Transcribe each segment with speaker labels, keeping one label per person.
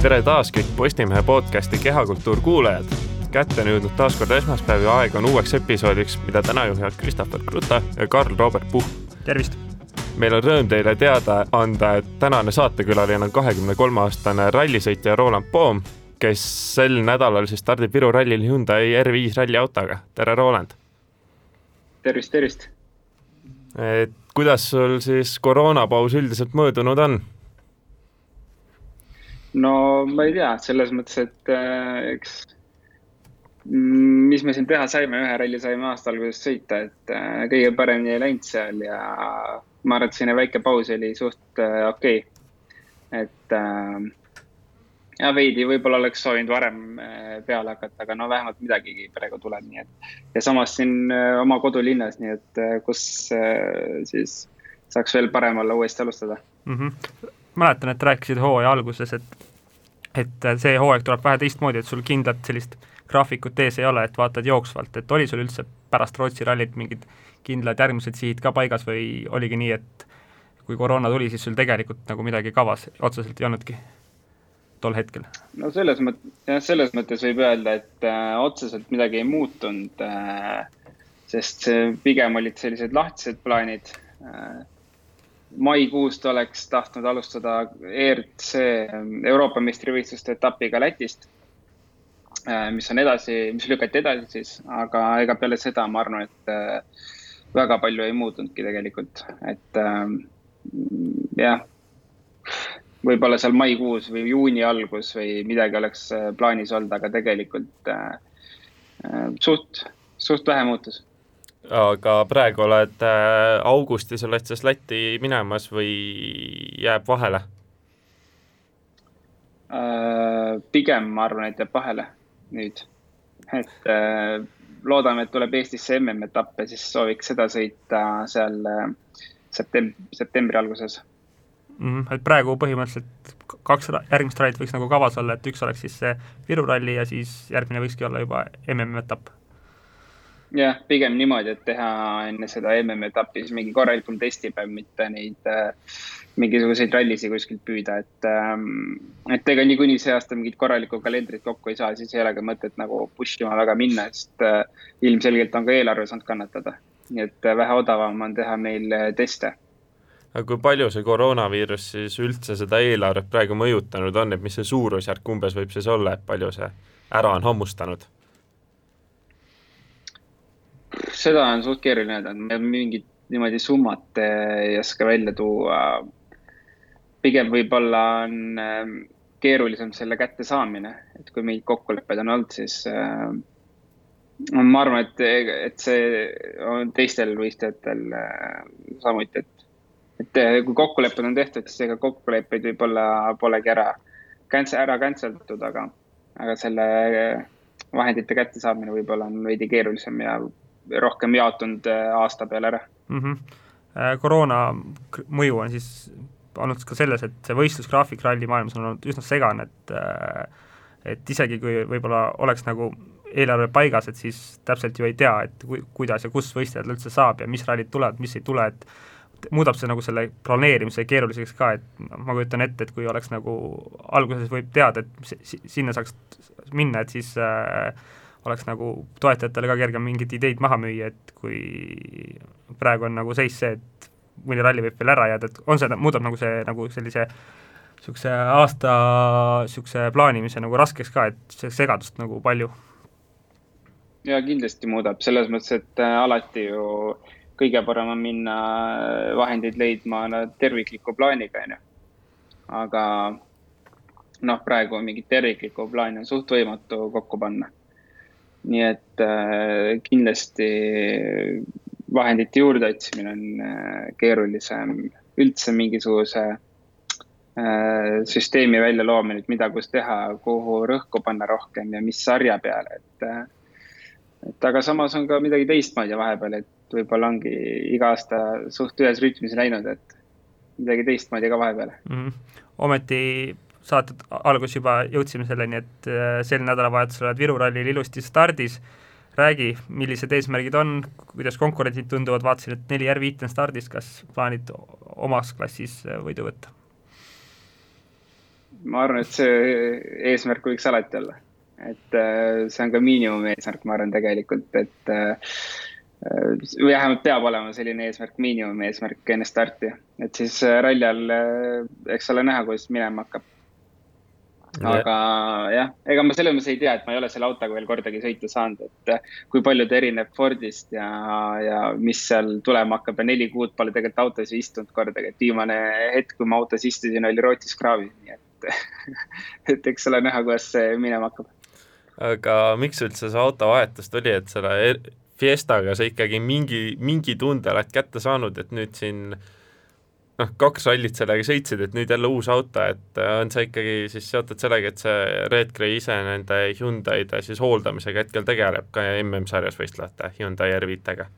Speaker 1: tere taas kõik Postimehe podcasti Kehakultuur kuulajad. kätte on jõudnud taas kord esmaspäev ja aeg on uueks episoodiks, mida täna juhivad Christopher Kruta ja Karl-Robert Puhh.
Speaker 2: tervist!
Speaker 1: meil on rõõm teile teada anda, et tänane saatekülaline on kahekümne kolme aastane rallisõitja Roland Poom, kes sel nädalal siis stardib Viru rallil Hyundai R5 ralliautoga. tere, Roland!
Speaker 3: tervist, tervist!
Speaker 1: et kuidas sul siis koroonapaus üldiselt möödunud on?
Speaker 3: No ma ei tea, selles mõttes, et äh, eks mm, mis me siin teha saime, ühe ralli saime aasta alguses sõita, et äh, kõige paremini ei läinud seal ja ma arvan, et selline väike paus oli suht äh, okei okay.. et äh, ja veidi võib-olla oleks soovinud varem äh, peale hakata, aga no vähemalt midagigi praegu tuleb, nii et. ja samas siin äh, oma kodulinnas, nii et äh, kus siis saaks veel parem olla uuesti alustada
Speaker 2: mm. -hmm mäletan, et rääkisid hooaja alguses, et et see hooaeg tuleb vähe teistmoodi, et sul kindlat sellist graafikut ees ei ole, et vaatad jooksvalt, et oli sul üldse pärast Rootsi rallit mingid kindlad järgmised sihid ka paigas või oligi nii, et kui koroona tuli, siis sul tegelikult nagu midagi kavas otseselt ei olnudki tol hetkel?
Speaker 3: no selles mõttes, jah, selles mõttes võib öelda, et äh, otseselt midagi ei muutunud äh,, sest pigem olid sellised lahtised plaanid äh, maikuust oleks tahtnud alustada ERC Euroopa meistrivõistluste etapiga Lätist, äh, mis on edasi, mis lükati edasi siis, aga ega peale seda ma arvan, et äh, väga palju ei muutunudki tegelikult, et äh, jah, võib-olla seal maikuus või juuni algus või midagi oleks plaanis olnud, aga tegelikult suht, suht vähe muutus
Speaker 1: aga praegu oled äh, augustis, oled siis Lätti minemas või jääb vahele
Speaker 3: äh,? pigem ma arvan, et jääb vahele nüüd, et äh, loodame, et tuleb Eestisse MM-etapp ja siis sooviks seda sõita seal äh, septem-, septembri alguses
Speaker 2: mm,. et praegu põhimõtteliselt kaks järgmist rallit võiks nagu kavas olla, et üks oleks siis see Viru ralli ja siis järgmine võikski olla juba MM-etapp
Speaker 3: jah, pigem niimoodi, et teha enne seda MM-etappi siis mingi korralikum testipäev, mitte neid äh, mingisuguseid rallisid kuskilt püüda, et ähm,. et ega niikuinii see aasta mingit korralikku kalendrit kokku ei saa, siis ei ole ka mõtet nagu push ima väga minna, sest äh, ilmselgelt on ka eelarve saanud kannatada. nii et äh, vähe odavam on teha meil äh, teste
Speaker 1: aga kui palju see koroonaviirus siis üldse seda eelarvet praegu mõjutanud on, et mis see suurusjärk umbes võib siis olla, et palju see ära on hammustanud?
Speaker 3: Seda on suht keeruline öelda, me mingit niimoodi summat ei oska välja tuua. pigem võib-olla on ähm, keerulisem selle kättesaamine, et kui mingid kokkulepped on olnud, siis äh, ma arvan, et, et see on teistel võistlejatel äh, samuti, et, et äh, kui kokkulepped on tehtud, siis ega kokkuleppeid võib-olla polegi ära, ära cancel datud, aga, aga selle vahendite kättesaamine võib-olla on veidi keerulisem ja rohkem jaotunud äh, aasta peale ära
Speaker 2: mm. -hmm. koroona mõju on siis olnud ka selles, et see võistlusgraafik rallimaailmas on olnud üsna segane, et äh, et isegi kui võib-olla oleks nagu eelarve paigas, et siis täpselt ju ei tea, et ku-, kuidas ja kus võistlejad üldse saab ja mis rallid tulevad, mis ei tule, et muudab see nagu selle planeerimise keeruliseks ka, et ma kujutan ette, et kui oleks nagu alguses võib teada, et sinna saaks minna, et siis äh, oleks nagu toetajatele ka kergem mingeid ideid maha müüa, et kui praegu on nagu seis see, et mõni ralli võib veel ära jääda, et on see, muudab nagu see, nagu sellise niisuguse aasta niisuguse plaanimise nagu raskeks ka, et see segadust nagu palju.
Speaker 3: ja kindlasti muudab, selles mõttes, et äh, alati ju kõige parem on minna äh, vahendeid leidma tervikliku plaaniga, on ju. aga noh, praegu mingit terviklikku plaani on suht võimatu kokku panna nii et äh, kindlasti vahendite juurde otsimine on äh, keerulisem, üldse mingisuguse äh, süsteemi välja loomine, et mida, kus teha, kuhu rõhku panna rohkem ja mis sarja peale, et et aga samas on ka midagi teistmoodi vahepeal, et võib-olla ongi iga aasta suht ühes rütmis läinud, et midagi teistmoodi ka vahepeal
Speaker 2: mm. -hmm. ometi saate alguses juba jõudsime selleni, et äh, sel nädalavahetusel oled Viru rallil ilusti stardis, räägi, millised eesmärgid on, kuidas konkurentid tunduvad, vaatasin, et neli R5 on stardis, kas plaanid omas klassis äh, võidu võtta?
Speaker 3: ma arvan, et see eesmärk võiks alati olla. et äh, see on ka miinimumeesmärk, ma arvan tegelikult, et või vähemalt peab olema selline eesmärk, miinimumeesmärk enne starti, et siis ralli all, eks ole näha, kuidas minema hakkab aga jah, ega ma selles mõttes ei tea, et ma ei ole selle autoga veel kordagi sõita saanud, et eh, kui palju ta erineb Fordist ja, ja mis seal tulema hakkab ja neli kuud pole tegelikult autos istunud kordagi, et viimane hetk, kui ma autos istusin, oli Rootsis kraavis, nii et et eks ole näha, kuidas see minema hakkab.
Speaker 1: aga miks üldse see auto vahetus tuli, et selle er-, Fiestaga sa ikkagi mingi, mingi tunde oled kätte saanud, et nüüd siin äh, noh, kaks rallit sellega sõitsid, et nüüd jälle uus auto, et äh, on see ikkagi siis seotud sellega, et see Red Gray ise nende Hyundai'de siis hooldamisega hetkel tegeleb ka MM-sarjas võistlevate Hyundai R5-tega?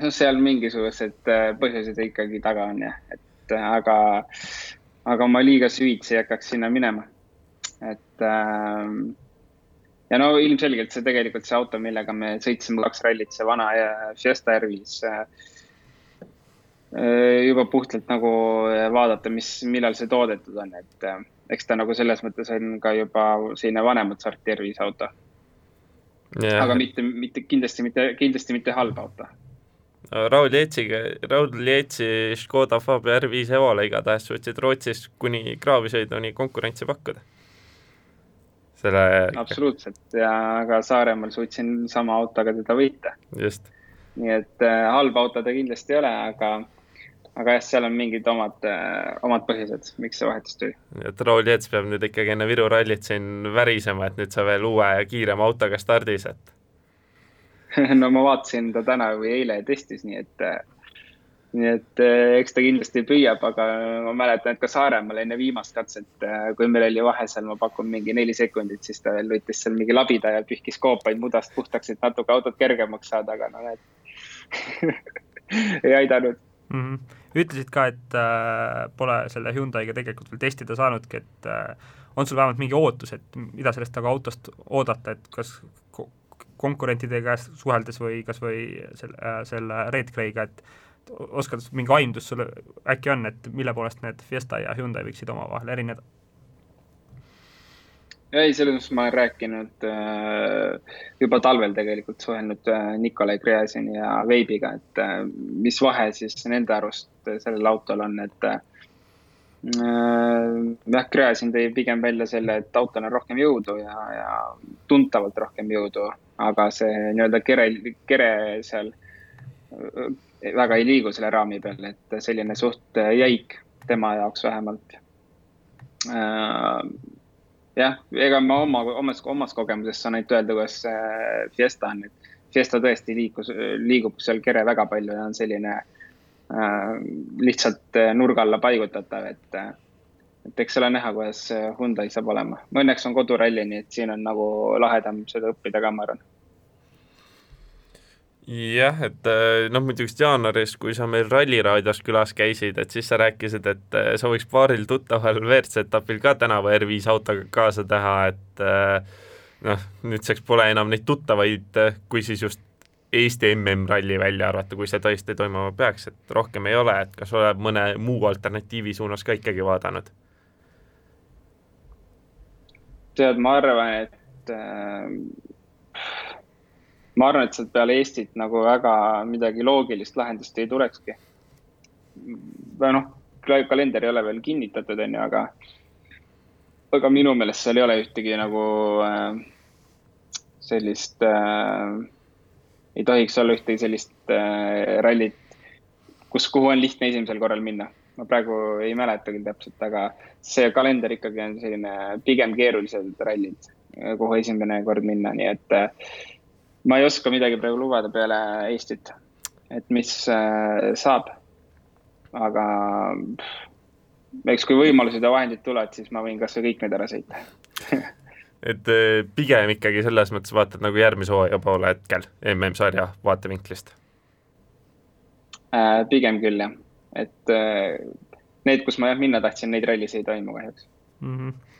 Speaker 3: no seal mingisugused äh, põhjused ikkagi taga on jah, et äh, aga, aga ma liiga süvitsi ei hakkaks sinna minema. et äh, ja no ilmselgelt see tegelikult see auto, millega me sõitsime kaks rallit, see vana Fiesta R5 äh, Äh, juba puhtalt nagu äh, vaadata, mis, millal see toodetud on, et äh, eks ta nagu selles mõttes on ka juba selline vanemat sorti terviseauto yeah.. aga mitte, mitte kindlasti mitte, kindlasti mitte halb auto.
Speaker 1: Raul Jeetsiga, Raul Jeetsi Škoda Fabia R5 Evole igatahes suutsid Rootsis kuni kraavisõiduni konkurentsi pakkuda.
Speaker 3: selle. absoluutselt ja ka Saaremaal suutsin sama autoga teda võita.
Speaker 1: just.
Speaker 3: nii et äh, halba auto ta kindlasti ei ole, aga aga jah, seal on mingid omad, äh, omad põhjused, miks see vahetus tuli.
Speaker 1: et Raul Jets peab nüüd ikkagi enne Viru rallit siin värisema, et nüüd sa veel uue ja kiirema autoga stardis, et
Speaker 3: no ma vaatasin ta täna või eile testis, nii et, äh, nii et äh, eks ta kindlasti püüab, aga ma mäletan, et ka Saaremaal enne viimast katset, kui meil oli vahe seal, ma pakun mingi neli sekundit, siis ta veel võttis seal mingi labida ja pühkis koopaid mudast puhtaks, et natuke autot kergemaks saada, aga no näed ei aidanud
Speaker 2: mm. -hmm ütlesid ka, et äh, pole selle Hyundai'ga tegelikult veel testida saanudki, et äh, on sul vähemalt mingi ootus, et mida sellest nagu autost oodata, et kas ko konkurentide käest suheldes või kas või selle äh,, selle Red Grey'ga, et oskad, mingi aimdus sul äkki on, et mille poolest need Fiesta ja Hyundai võiksid omavahel erineda?
Speaker 3: Ei, selles mõttes ma olen rääkinud äh, juba talvel tegelikult suhelnud äh, Nikolai Gräzini ja Veibiga, et äh, mis vahe siis nende arust sellel autol on, et äh, jah, Gräzin tõi pigem välja selle, et autol on rohkem jõudu ja, ja tuntavalt rohkem jõudu, aga see nii-öelda kere, kere seal äh, väga ei liigu selle raami peal, et selline suht jäik tema jaoks vähemalt. Äh, jah, ega ma oma, omas, omast kogemusest saan ainult öelda, kuidas Fiesta on, et Fiesta tõesti liikus, liigub seal kere väga palju ja on selline äh, lihtsalt nurga alla paigutatav, et äh, et eks ole näha, kuidas Hyundai saab olema. Õnneks on koduralli, nii et siin on nagu lahedam seda õppida ka, ma arvan
Speaker 1: jah, et äh, noh, muidugi jaanuaris, kui sa meil Ralliraadios külas käisid, et siis sa rääkisid, et äh, sa võiks paaril tuttaval WRC etapil ka tänavu R5 autoga kaasa teha, et äh, noh, nüüdseks pole enam neid tuttavaid, kui siis just Eesti MM-ralli välja arvata, kui see tõesti toimuma peaks, et rohkem ei ole, et kas oled mõne muu alternatiivi suunas ka ikkagi vaadanud?
Speaker 3: tead, ma arvan, et äh ma arvan, et sealt peale Eestit nagu väga midagi loogilist lahendust ei tulekski. või noh, kalender ei ole veel kinnitatud, on ju, aga, aga minu meelest seal ei ole ühtegi nagu äh, sellist äh,, ei tohiks olla ühtegi sellist äh, rallit, kus, kuhu on lihtne esimesel korral minna. ma praegu ei mäleta küll täpselt, aga see kalender ikkagi on selline pigem keerulised rallid, kuhu esimene kord minna, nii et äh, ma ei oska midagi praegu lubada peale Eestit, et mis äh, saab. aga eks kui võimalused ja vahendid tulevad, siis ma võin kasvõi kõik need ära sõita
Speaker 1: et äh, pigem ikkagi selles mõttes vaatad nagu järgmise hooaja poole hetkel MM-sarja vaatevinklist?
Speaker 3: Äh, pigem küll jah, et need, kus ma jah minna tahtsin, neid rallis ei toimu kahjuks mm.
Speaker 2: -hmm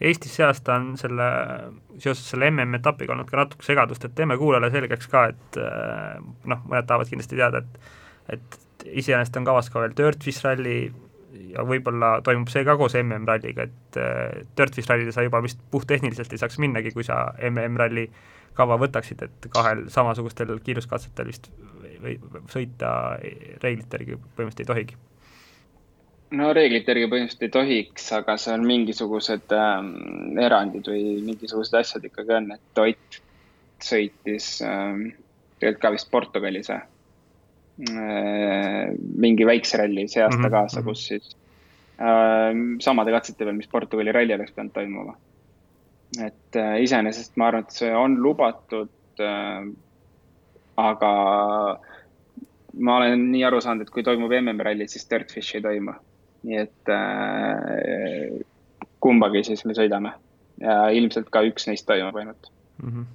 Speaker 2: Eestis see aasta on selle, seoses selle MM-etapiga olnud ka natuke segadust, et teeme kuulajale selgeks ka, et noh, mõned tahavad kindlasti teada, et et iseenesest on kavas ka veel Dirtfish ralli, ja võib-olla toimub see ka koos MM-ralliga, et äh, Dirtfish rallile sa juba vist puhttehniliselt ei saaks minnagi, kui sa MM-ralli kava võtaksid, et kahel samasugustel kiiruskatsetel vist või sõita reeglite järgi põhimõtteliselt ei tohigi
Speaker 3: no reeglite järgi põhimõtteliselt ei tohiks, aga seal mingisugused ähm, erandid või mingisugused asjad ikkagi on, et Toit sõitis ähm, tegelikult ka vist Portugalis äh, mingi väikse ralli see aasta mm -hmm. kaasa, kus siis äh, samade katsete peal, mis Portugali ralli oleks pidanud toimuma. et äh, iseenesest ma arvan, et see on lubatud äh,. aga ma olen nii aru saanud, et kui toimub MM-ralli, siis Dirtfish ei toimu nii et äh, kumbagi siis me sõidame ja ilmselt ka üks neist toimub ainult mm. -hmm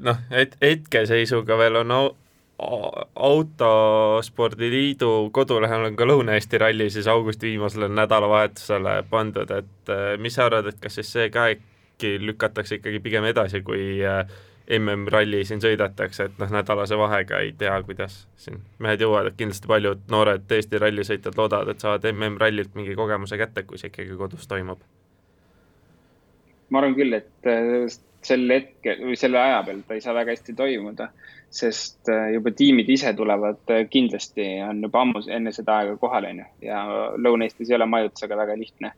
Speaker 1: noh, et hetkeseisuga veel on au, autospordiliidu kodulehel on ka Lõuna-Eesti ralli siis augusti viimasele nädalavahetusele pandud, et äh, mis sa arvad, et kas siis see ka äkki lükatakse ikkagi pigem edasi, kui äh, MM-ralli siin sõidetakse, et noh, nädalase vahega ei tea, kuidas siin mehed jõuavad, et kindlasti paljud noored Eesti rallisõitjad loodavad, et saavad MM-rallilt mingi kogemuse kätte, kui see ikkagi kodus toimub.
Speaker 3: ma arvan küll, et äh, sel hetkel või selle aja peal ta ei saa väga hästi toimuda, sest äh, juba tiimid ise tulevad äh, kindlasti, on juba ammu enne seda aega kohal, on ju, ja Lõuna-Eestis ei ole majutusega väga lihtne.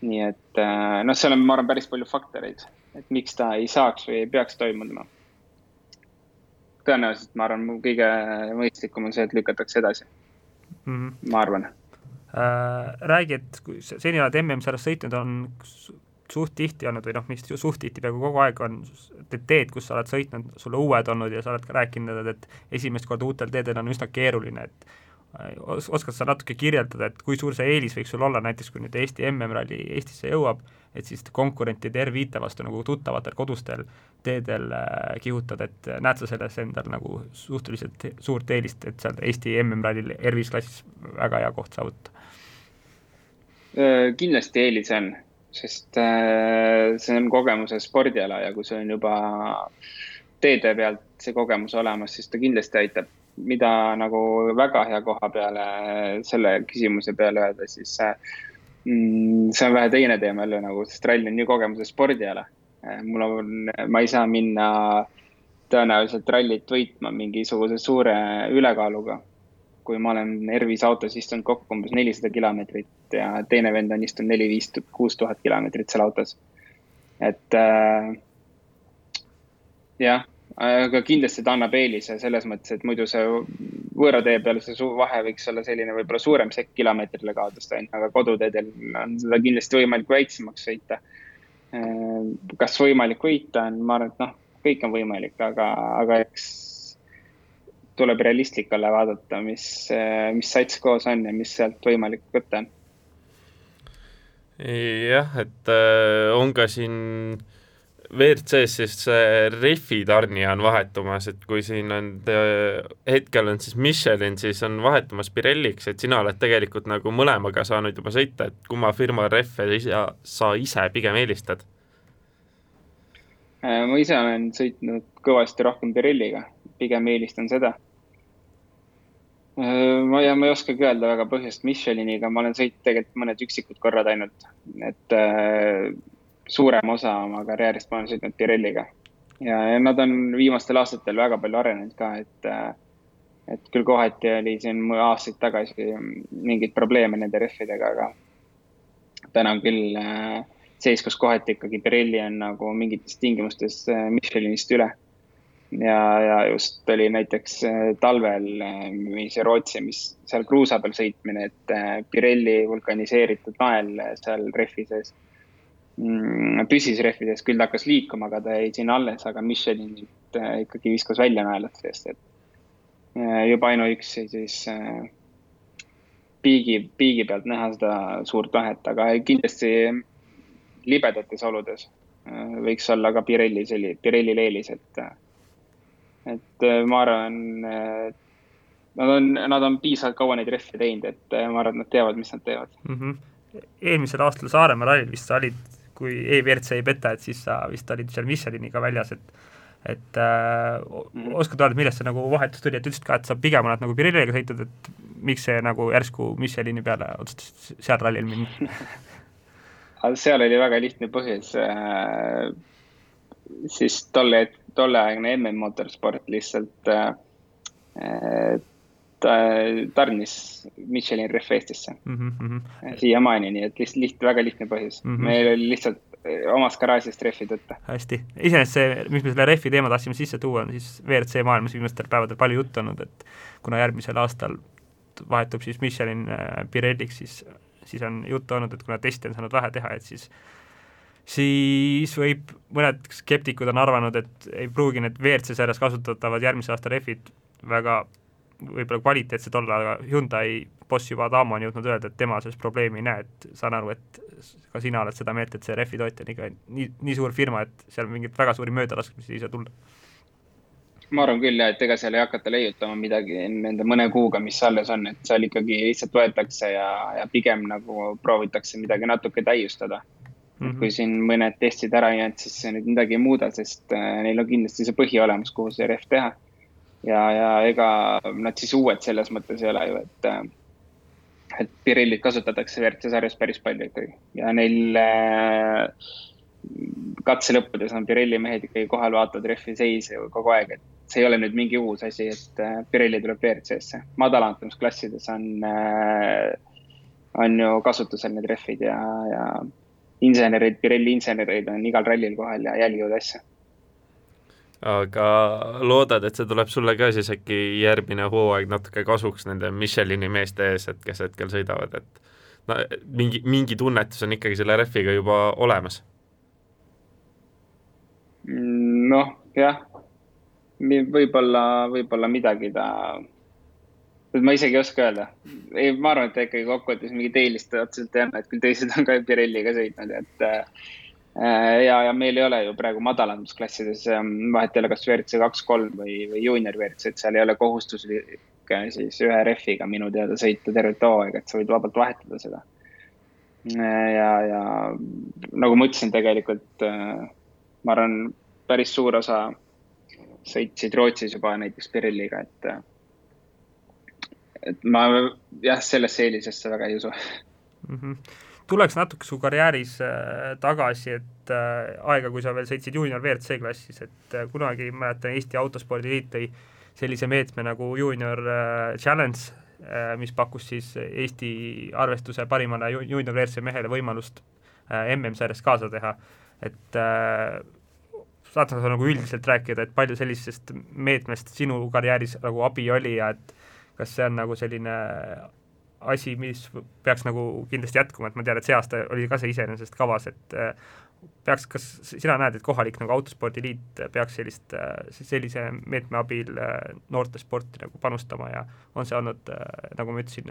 Speaker 3: nii et noh, seal on, ma arvan, päris palju faktoreid et miks ta ei saaks või ei peaks toimuma. tõenäoliselt ma arvan, kõige mõistlikum on see, et lükatakse edasi mm. -hmm. ma arvan
Speaker 2: äh,. räägi, et kui seni oled MM-sarjas sõitnud, on suht tihti olnud või noh, mis suht tihti, peaaegu kogu aeg on need teed, kus sa oled sõitnud, sulle uued olnud ja sa oled ka rääkinud, et esimest korda uutel teedel on üsna keeruline, et os-, oskad sa natuke kirjeldada, et kui suur see eelis võiks sul olla näiteks, kui nüüd Eesti MM-ralli Eestisse jõuab, et siis konkurentide R5 vastu nagu tuttavatel kodustel teedel äh, kihutada, et näed sa selles endal nagu suhteliselt suurt eelist, et seal Eesti MM-rallil R5 klassis väga hea koht saavutada?
Speaker 3: Äh, kindlasti eelis on, sest äh, see on kogemuse spordiala ja kui see on juba teede pealt see kogemus olemas, siis ta kindlasti aitab mida nagu väga hea koha peale selle küsimuse peale öelda, siis mm, see on vähe teine teema jälle nagu, sest rall on nii kogemuse spordiala. mul on, ma ei saa minna tõenäoliselt rallit võitma mingisuguse suure ülekaaluga. kui ma olen Ervis autos istunud kokku umbes nelisada kilomeetrit ja teine vend on istunud neli, viis, kuus tuhat kilomeetrit seal autos. et äh, jah aga kindlasti ta annab eelise selles mõttes, et muidu see võõra tee peal see vahe võiks olla selline võib-olla suurem sekk kilomeetrile kaotust ainult, aga koduteedel on seda kindlasti võimalik väiksemaks sõita. kas võimalik võita on, ma arvan, et noh, kõik on võimalik, aga, aga eks tuleb realistlik olla, vaadata, mis, mis sats koos on ja mis sealt võimalik võtta on.
Speaker 1: jah, et äh, on ka siin WRC-s siis rehvi tarnija on vahetumas, et kui siin on, hetkel on siis Michelin, siis on vahetumas Pirelliks, et sina oled tegelikult nagu mõlemaga saanud juba sõita, et kumma firma rehve sa, sa ise pigem eelistad?
Speaker 3: Äh, ma ise olen sõitnud kõvasti rohkem Pirelliga, pigem eelistan seda. Äh, ma ja ma ei oskagi öelda väga põhjust Micheliniga, ma olen sõitnud tegelikult mõned üksikud korrad ainult, et äh, suurem osa oma karjäärist ma olen sõitnud Pirelliga. ja, ja nad on viimastel aastatel väga palju arenenud ka, et, et küll kohati oli siin aastaid tagasi mingeid probleeme nende rehvidega, aga täna on küll äh, seis, kus kohati ikkagi Pirelli on nagu mingites tingimustes äh, Michelinist üle. ja, ja just oli näiteks äh, talvel, mis Rootsi, mis seal kruusa peal sõitmine, et Pirelli vulkaniseeritud nael seal rehvi sees püsis rehvides, küll ta hakkas liikuma, aga ta jäi sinna alles, aga Michelinilt äh, ikkagi viskas välja naelad seest, et äh, juba ainuüksi siis äh, piigi, piigi pealt näha seda suurt vahet, aga kindlasti libedates oludes võiks olla ka Pirelli selline, Pirellil eelis, et, et ma arvan, nad on, nad on piisavalt kaua neid rehve teinud, et ma arvan, et nad teavad, mis nad teevad mm.
Speaker 2: -hmm. eelmisel aastal Saaremaa rallil vist olid kui EVRC ei peta, et siis sa vist olid seal Micheliniga väljas, et et äh, mm. oskad öelda, millest see nagu vahetus tuli, et ütlesid ka, et sa pigem oled nagu Pirelliga sõitnud, et miks see nagu järsku Michelini peale otsustas seal rallil minna
Speaker 3: seal oli väga lihtne põhjus äh,. siis tolle, tolleaegne MM Motorsport lihtsalt äh, tarnis Michelin rehv Eestisse mm -hmm. siiamaani, nii et lihtsalt liht, väga lihtne põhjus mm. -hmm. meil oli lihtsalt omas garaažist rehvid võtta.
Speaker 2: hästi, iseenesest see, miks me selle rehvi teema tahtsime sisse tuua, on siis WRC maailmas viimastel päevadel palju juttu olnud, et kuna järgmisel aastal vahetub siis Michelin äh, Pirelliks, siis, siis on juttu olnud, et kuna testi on saanud vähe teha, et siis siis võib, mõned skeptikud on arvanud, et ei pruugi need WRC sarjas kasutatavad järgmise aasta rehvid väga võib-olla kvaliteetsed olla, aga Hyundai boss juba Adamo on jõudnud öelda, et tema selles probleemi ei näe, et saan aru, et ka sina oled seda meelt, et see rehvi tootja on ikka nii, nii suur firma, et seal mingeid väga suuri möödalaskmisi ei saa tulla?
Speaker 3: ma arvan küll jah, et ega seal ei hakata leiutama midagi nende mõne kuuga, mis alles on, et seal ikkagi lihtsalt võetakse ja, ja pigem nagu proovitakse midagi natuke täiustada mm. -hmm. kui siin mõned testid ära jäänud, siis see nüüd midagi ei muuda, sest äh, neil on kindlasti see põhi olemas, kuhu see rehv teha. Ja, ja ega nad siis uued selles mõttes ei ole ju, et äh, et Pirillit kasutatakse WRC sarjas päris palju ikkagi ja neil äh, katse lõppudes on Pirelli mehed ikkagi kohal, vaatavad rehvi seise kogu aeg, et see ei ole nüüd mingi uus asi, et äh, Pirelli tuleb WRC-sse. madalamates klassides on, on ju kasutusel need rehvid ja, ja insenerid, Pirelli insenerid on igal rallil kohal ja jälgivad asja
Speaker 1: aga loodad, et see tuleb sulle ka siis äkki järgmine hooaeg natuke kasuks nende Michelini meeste ees, et kes hetkel sõidavad, et no mingi, mingi tunnetus on ikkagi selle rehviga juba olemas?
Speaker 3: noh, jah, võib-olla, võib-olla midagi ta, ma isegi ei oska öelda. ei, ma arvan, et ta ikkagi kokkuvõttes mingit eelist otseselt ei anna, et küll teised on ka Pirelliga sõitnud, et äh, ja, ja meil ei ole ju praegu madalamates klassides, ähm, vahet ei ole, kas WRC kaks, kolm või, või juunior WRC, et seal ei ole kohustuslik äh, siis ühe rehviga minu teada sõita tervet hooaega, et sa võid vabalt vahetada seda. Äh, ja, ja nagu ma ütlesin, tegelikult ma arvan, päris suur osa sõitsid Rootsis juba näiteks Pirilliga, et, et ma jah, sellesse eelisesse väga ei usu mm.
Speaker 2: -hmm tuleks natuke su karjääris äh, tagasi, et äh, aega, kui sa veel sõitsid juunior WRC klassis, et äh, kunagi mäletan, Eesti Autospordi Liit tõi sellise meetme nagu Junior Challenge, mis pakkus siis Eesti arvestuse parimale juunior WRC mehele võimalust MM-sarjas kaasa teha, et saad sa nagu üldiselt rääkida, et palju sellisest meetmest sinu karjääris nagu abi oli ja et kas see on nagu selline asi, mis peaks nagu kindlasti jätkuma, et ma tean, et see aasta oli ka see iseenesest kavas, et äh, peaks, kas sina näed, et kohalik nagu autospordiliit peaks sellist, äh, sellise meetme abil äh, noortesporti nagu panustama ja on see olnud, nagu ma ütlesin,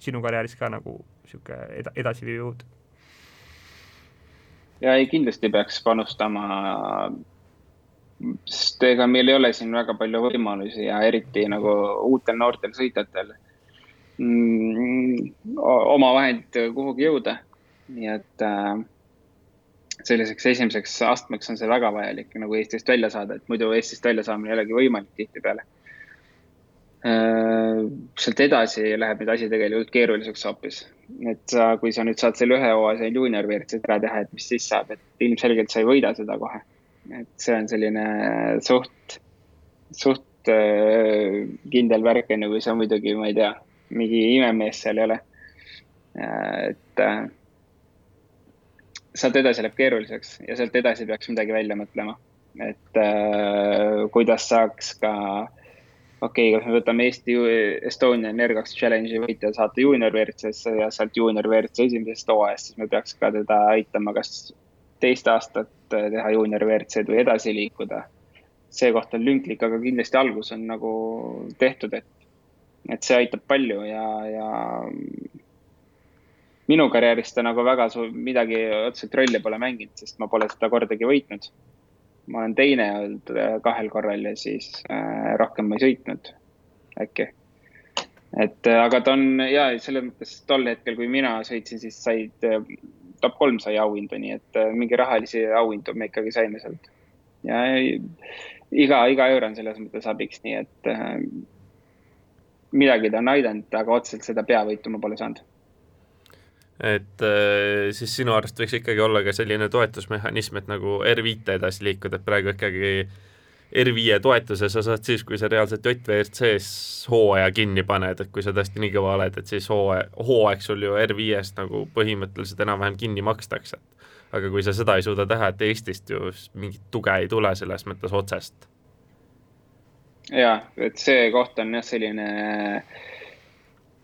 Speaker 2: sinu karjääris ka nagu niisugune eda-, edasiviiv jõud?
Speaker 3: ja ei, kindlasti peaks panustama, sest ega meil ei ole siin väga palju võimalusi ja eriti nagu uutel noortel sõitjatel oma vahenditega kuhugi jõuda. nii et äh, selliseks esimeseks astmeks on see väga vajalik nagu Eestist välja saada, et muidu Eestist välja saamine ei olegi võimalik tihtipeale äh,. sealt edasi läheb nüüd asi tegelikult keeruliseks hoopis. et sa, kui sa nüüd saad selle ühe hooaja juunior WRC-d ära teha, et mis siis saab, et ilmselgelt sa ei võida seda kohe. et see on selline suht, suht äh, kindel värk, on ju, kui sa muidugi, ma ei tea mingi imemees seal ei ole. et äh, sealt edasi läheb keeruliseks ja sealt edasi peaks midagi välja mõtlema. et äh, kuidas saaks ka, okei okay,, kas me võtame Eesti Estonian Air2 Challenge'i võitja saata juunior WRC-sse ja sealt juunior WRC esimesest hooajast, siis me peaks ka teda aitama, kas teist aastat teha juunior WRC-d või edasi liikuda. see koht on lünklik, aga kindlasti algus on nagu tehtud, et et see aitab palju ja, ja minu karjääris ta nagu väga suur, midagi otseselt rolli pole mänginud, sest ma pole seda kordagi võitnud. ma olen teine olnud äh, kahel korral ja siis äh, rohkem ma ei sõitnud äkki. et äh, aga ta on ja selles mõttes tol hetkel, kui mina sõitsin, siis said äh,, top kolm sai auhindu, nii et mingi rahalisi auhindu me ikkagi saime sealt. ja iga, iga euro on selles mõttes abiks, nii et äh, midagi ta on aidanud, aga otseselt seda peavõitu ma pole saanud
Speaker 1: et äh, siis sinu arust võiks ikkagi olla ka selline toetusmehhanism, et nagu R5 edasi liikuda, et praegu ikkagi R5 toetuse sa saad siis, kui sa reaalselt JVRC-s hooaja kinni paned, et kui sa tõesti nii kõva oled, et siis hooaeg, hooaeg sul ju R5-st nagu põhimõtteliselt enam-vähem kinni makstakse. aga kui sa seda ei suuda teha, et Eestist ju mingit tuge ei tule selles mõttes otsest.
Speaker 3: Jaa, et see koht on jah, selline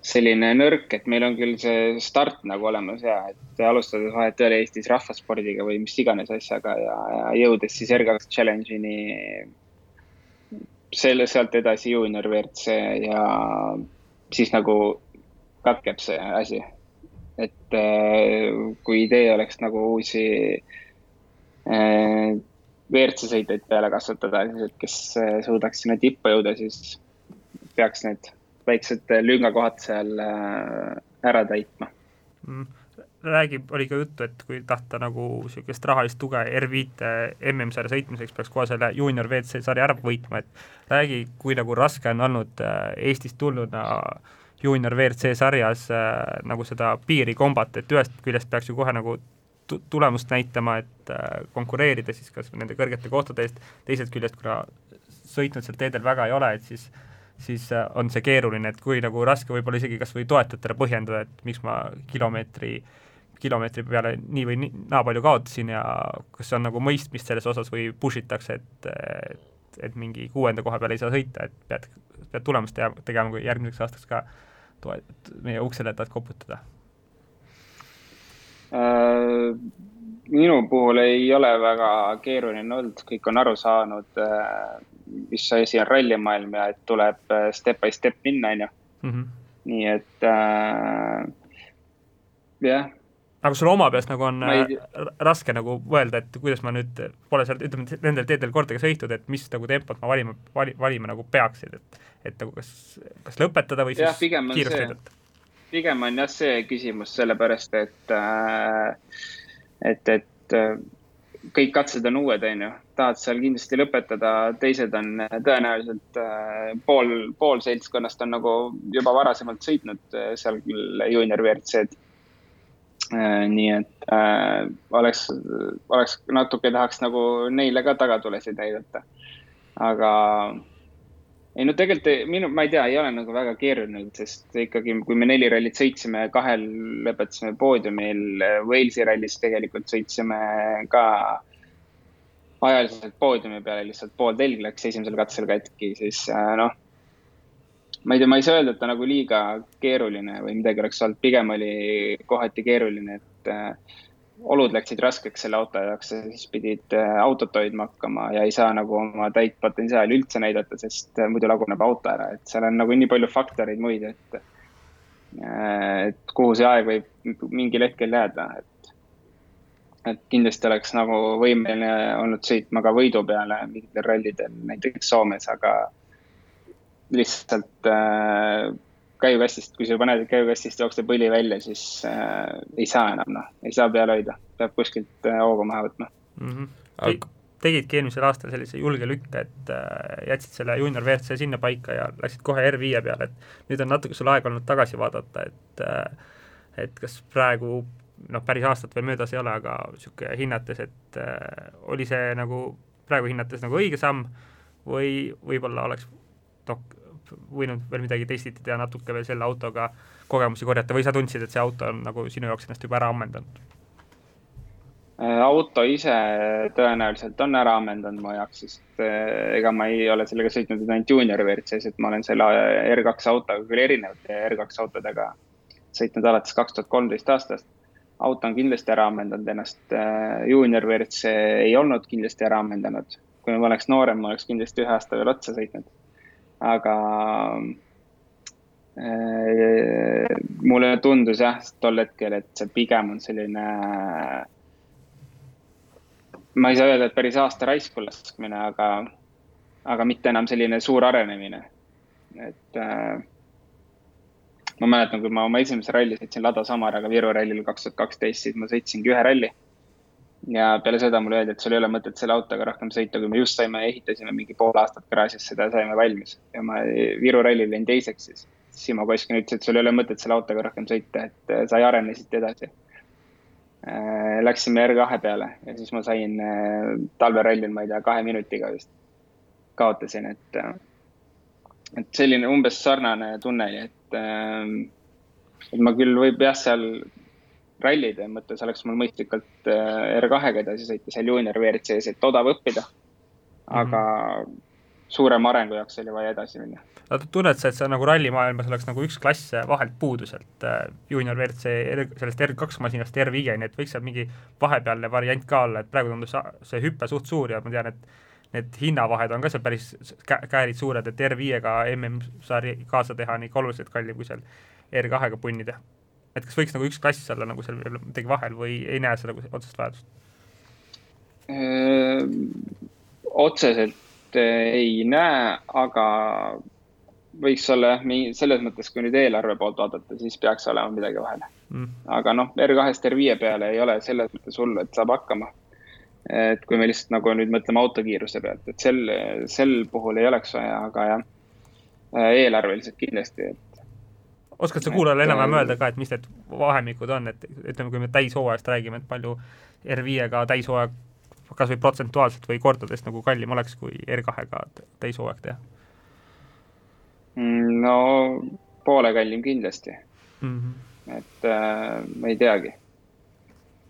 Speaker 3: selline nõrk, et meil on küll see start nagu olemas ja et alustades vahet ei ole Eestis rahvaspordiga või mis iganes asjaga ja, ja jõudes siis R2 Challenge'ini. selle, sealt edasi juunior WRC ja siis nagu katkeb see asi. et äh, kui idee oleks nagu uusi äh, WRC sõitjaid peale kasvatada, siis et kes äh, suudaks sinna tippu jõuda, siis peaks need väiksed lüngakohad seal äh, ära täitma.
Speaker 2: Mm. Räägib, oli ka juttu, et kui tahta nagu niisugust rahalist tuge R5 MM-sarja sõitmiseks, peaks kohe selle juunior WC sarja ära võitma, et räägi, kui nagu raske on olnud Eestist tulnuna juunior WRC sarjas nagu seda piiri kombata, et ühest küljest peaks ju kohe nagu tulemust näitama, et äh, konkureerida siis kas nende kõrgete kohtade eest, teisest küljest, kuna sõitnud seal teedel väga ei ole, et siis siis äh, on see keeruline, et kui nagu raske võib-olla isegi kas või toetajatele põhjendada, et miks ma kilomeetri, kilomeetri peale nii või nii, naa palju kaotasin ja kas on nagu mõistmist selles osas või push itakse, et, et, et mingi kuuenda koha peale ei saa sõita, et pead, pead tulemust tegema, kui järgmiseks aastaks ka toe-, meie uksele tahad koputada?
Speaker 3: Minu puhul ei ole väga keeruline olnud, kõik on aru saanud äh, mis asi on rallimaailm ja et tuleb äh, step by step minna, on ju. Mhm. nii et äh, jah.
Speaker 2: aga sul oma peas nagu on ei... Äh, raske nagu mõelda, et kuidas ma nüüd, pole seal, ütleme, nendel teedel kordagi sõitnud, et mis nagu tempot ma valima, vali, valima nagu peaksid, et, et nagu kas, kas lõpetada või
Speaker 3: siis kiirust sõidata? Pigem on jah see küsimus, sellepärast et äh,, et, et äh, kõik katsed on uued, on ju, tahad seal kindlasti lõpetada, teised on äh, tõenäoliselt äh, pool, pool seltskonnast on nagu juba varasemalt sõitnud seal küll juunior WRC-d. nii et äh, oleks, oleks natuke tahaks nagu neile ka tagatulesid näidata. aga ei no tegelikult minu, ma ei tea, ei ole nagu väga keeruline, sest ikkagi, kui me neli rallit sõitsime, kahel lõpetasime poodiumil, Walesi rallis tegelikult sõitsime ka ajaliselt poodiumi peale, lihtsalt pool telg läks esimesel katsel katki, siis äh, noh. ma ei tea, ma ei saa öelda, et ta nagu liiga keeruline või midagi oleks olnud, pigem oli kohati keeruline, et äh, olud läksid raskeks selle auto jaoks ja siis pidid äh, autot hoidma hakkama ja ei saa nagu oma täit potentsiaali üldse näidata, sest äh, muidu laguneb auto ära, et seal on nagu nii palju faktoreid muid, et äh, et kuhu see aeg võib mingil hetkel jääda, et et kindlasti oleks nagu võimeline olnud sõitma ka võidu peale mingitel rallidel, näiteks Soomes, aga lihtsalt äh, käigukastist, kui sa paned käigukastist jookseb õli välja, siis äh, ei saa enam, noh, ei saa peale hoida, peab kuskilt äh, hoogu maha võtma mm.
Speaker 2: -hmm. Aga... tegidki eelmisel aastal sellise julge lükke, et äh, jätsid selle juunior WRC sinna paika ja läksid kohe R5 peale, et nüüd on natuke sul aega olnud tagasi vaadata, et äh, et kas praegu noh, päris aastat veel möödas ei ole, aga niisugune hinnates, et äh, oli see nagu praegu hinnates nagu õige samm või võib-olla oleks noh, võinud veel midagi testida, teha natuke veel selle autoga kogemusi korjata või sa tundsid, et see auto on nagu sinu jaoks ennast juba ära ammendanud?
Speaker 3: Äh, auto ise tõenäoliselt on ära ammendanud mu jaoks, sest äh, ega ma ei ole sellega sõitnud ainult juunior WRC-s, et ma olen selle R2 autoga küll erinevate R2 autodega sõitnud alates kaks tuhat kolmteist aastast. auto on kindlasti ära ammendanud ennast, äh, juunior WRC ei olnud kindlasti ära ammendanud. kui ma oleks noorem, ma oleks kindlasti ühe aasta veel otsa sõitnud aga äh, mulle tundus jah, tol hetkel, et see pigem on selline, ma ei saa öelda, et päris aasta raisku laskmine, aga, aga mitte enam selline suur arenemine. et äh, ma mäletan, kui ma oma esimese ralli sõitsin Lada Samaraga Viru rallil kaks tuhat kaksteist, siis ma sõitsingi ühe ralli. Ja peale seda mulle öeldi, et sul ei ole mõtet selle autoga rohkem sõita, kui me just saime, ehitasime mingi pool aastat garaažis seda, saime valmis ja ma Viru rallil olin teiseks siis. Simo Koskin ütles, et sul ei ole mõtet selle autoga rohkem sõita, et sa ei arene siit edasi. Äh, läksime R2 peale ja siis ma sain äh, talverallil, ma ei tea, kahe minutiga vist kaotasin, et, äh, et selline umbes sarnane tunne oli, et, et ma küll võib jah, seal rallide mõttes oleks mul mõistlikult R2-ga edasi sõita seal juunior WRC-s, et odav õppida. aga mm -hmm. suurema arengu jaoks oli vaja edasi minna
Speaker 2: aga tunned sa, et see nagu rallimaailmas oleks nagu üks klass vahelt puudu sealt äh, juunior WRC, sellest R2 masinast R5-ni, et võiks seal mingi vahepealne variant ka olla, et praegu tundus see hüpe suht suur ja ma tean, et need hinnavahed on ka seal päris käärid suured, et R5-ga MM-sari kaasa teha on ikka oluliselt kallim kui seal R2-ga punni teha. Et kas võiks nagu üks klass olla nagu seal midagi vahel või ei näe seda otsest vajadust?
Speaker 3: otseselt ei näe, aga võiks olla jah, selles mõttes, kui nüüd eelarve poolt vaadata, siis peaks olema midagi vahele mm.. aga noh, R2-st R5 peale ei ole selles mõttes hullu, et saab hakkama. et kui me lihtsalt nagu nüüd mõtleme autokiiruse pealt, et sel, sel puhul ei oleks vaja, aga jah, eelarveliselt kindlasti, et
Speaker 2: oskad sa kuulajale enam-vähem öelda ka, et mis need vahemikud on, et ütleme, kui me täishooajast räägime, et palju R5-ga täishooaeg kas või protsentuaalselt või kordades nagu kallim oleks, kui R2-ga täishooaeg teha?
Speaker 3: Mm, no poole kallim kindlasti mm. -hmm. et äh, ma ei teagi.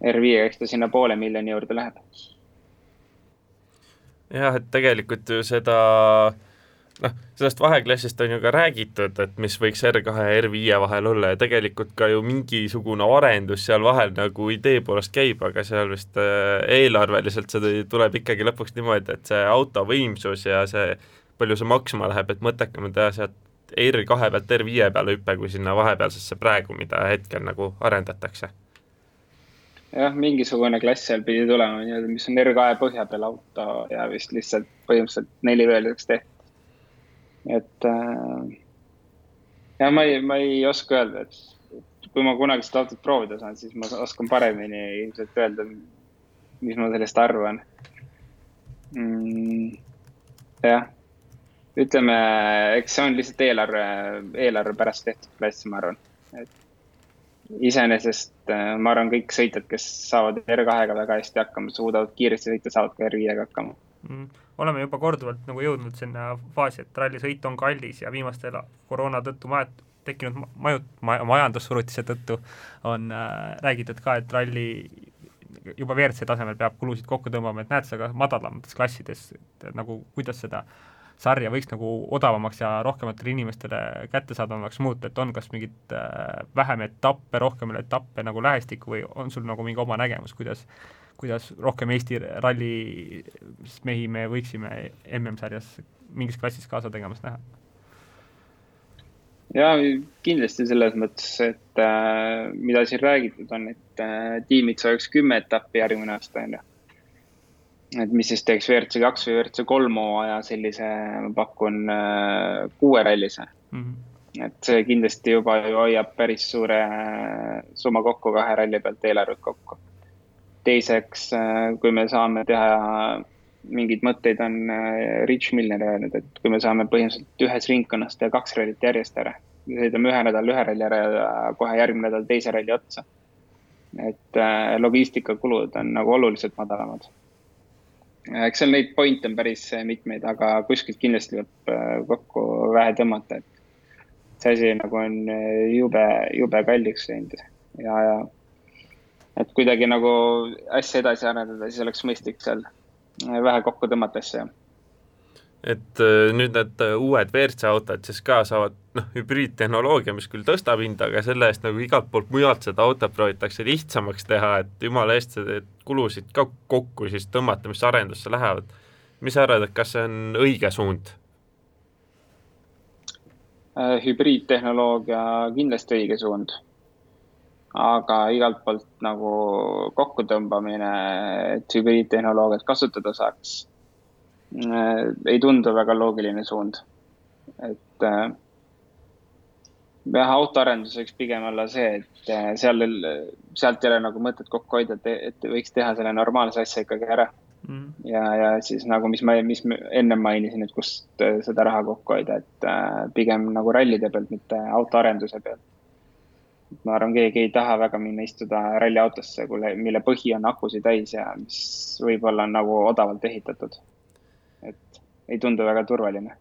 Speaker 3: R5, eks ta sinna poole miljoni juurde läheb.
Speaker 1: jah, et tegelikult ju seda noh, sellest vaheklassist on ju ka räägitud, et mis võiks R2 ja R5 vahel olla ja tegelikult ka ju mingisugune arendus seal vahel nagu idee poolest käib, aga seal vist äh, eelarveliselt see tuleb ikkagi lõpuks niimoodi, et see auto võimsus ja see palju see maksma läheb, et mõttekam on teha sealt R2 pealt R5 peale hüpe, kui sinna vahepealsesse praegu, mida hetkel nagu arendatakse.
Speaker 3: jah, mingisugune klass seal pidi tulema nii-öelda, mis on R2 põhja peal auto ja vist lihtsalt põhimõtteliselt neliveeliseks tehtud. Et äh, ja ma ei, ma ei oska öelda, et kui ma kunagi seda autot proovida saan, siis ma oskan paremini ilmselt öelda, mis ma sellest arvan mm,. jah ütleme, eks see on lihtsalt eelarve, eelarve pärast tehtud klass, ma arvan. et iseenesest äh, ma arvan, kõik sõitjad, kes saavad R2-ga väga hästi hakkama, suudavad kiiresti sõita, saavad ka R5-ga hakkama
Speaker 2: mm.. Oleme juba korduvalt nagu jõudnud sinna faasi, et rallisõit on kallis ja viimastel koroona tõttu majad, tekkinud majut- ma,, majandussurutise tõttu on äh, räägitud ka, et ralli juba WRC tasemel peab kulusid kokku tõmbama, et näed sa ka madalamates klassides, et nagu kuidas seda sarja võiks nagu odavamaks ja rohkematele inimestele kättesaadavamaks muuta, et on kas mingit äh, vähem etappe, rohkem etappe nagu lähestikku või on sul nagu mingi oma nägemus, kuidas kuidas rohkem Eesti rallimehi me võiksime MM-sarjas mingis klassis kaasa tegemas näha?
Speaker 3: ja kindlasti selles mõttes, et äh, mida siin räägitud on, et äh, tiimid saaks kümme etappi järgmine aasta, on ju et mis siis teeks WRC kaks või WRC kolm hooaja sellise, ma pakun äh, kuuerallise mm. -hmm. et see kindlasti juba ju hoiab päris suure äh, summa kokku kahe ralli pealt eelarvet kokku. Teiseks, äh, kui me saame teha, mingeid mõtteid on Rich Milner öelnud, et kui me saame põhimõtteliselt ühes ringkonnas teha kaks rallit järjest ära, sõidame ühe nädala ühe ralli ära ja kohe järgmine nädal teise ralli otsa. et logistikakulud on nagu oluliselt madalamad. Eks seal neid pointe on päris mitmeid, aga kuskilt kindlasti äh, kokku vähe tõmmata, et see asi nagu on äh, jube, jube kalliks läinud. Ja, ja et kuidagi nagu asja edasi arendada, siis oleks mõistlik seal äh, vähe kokku tõmmata asja
Speaker 1: et äh, nüüd need äh, uued WRC autod siis ka saavad noh, hübriidtehnoloogia, mis küll tõstab hinda, aga selle eest nagu igalt poolt mujalt seda autot proovitakse lihtsamaks teha, et jumala eest kulusid ka kokku siis tõmmata, mis arendusse lähevad. mis sa arvad, et kas see on õige suund?
Speaker 3: Hübriidtehnoloogia kindlasti õige suund. Aga igalt poolt nagu kokkutõmbamine, et hübriidtehnoloogiat kasutada saaks Äh, ei tundu väga loogiline suund. et äh, jah, autoarenduseks pigem olla see, et äh, seal, sealt ei ole nagu mõtet kokku hoida, et, et võiks teha selle normaalse asja ikkagi ära mm.. ja, ja siis nagu, mis ma, mis ma ennem mainisin, et kust seda raha kokku hoida, et pigem nagu rallide pealt, mitte autoarenduse pealt. Ma arvan, keegi ei taha väga minna istuda ralliautosse, mille põhi on akusid täis ja mis võib-olla on nagu odavalt ehitatud. et ei tundu väga turvaline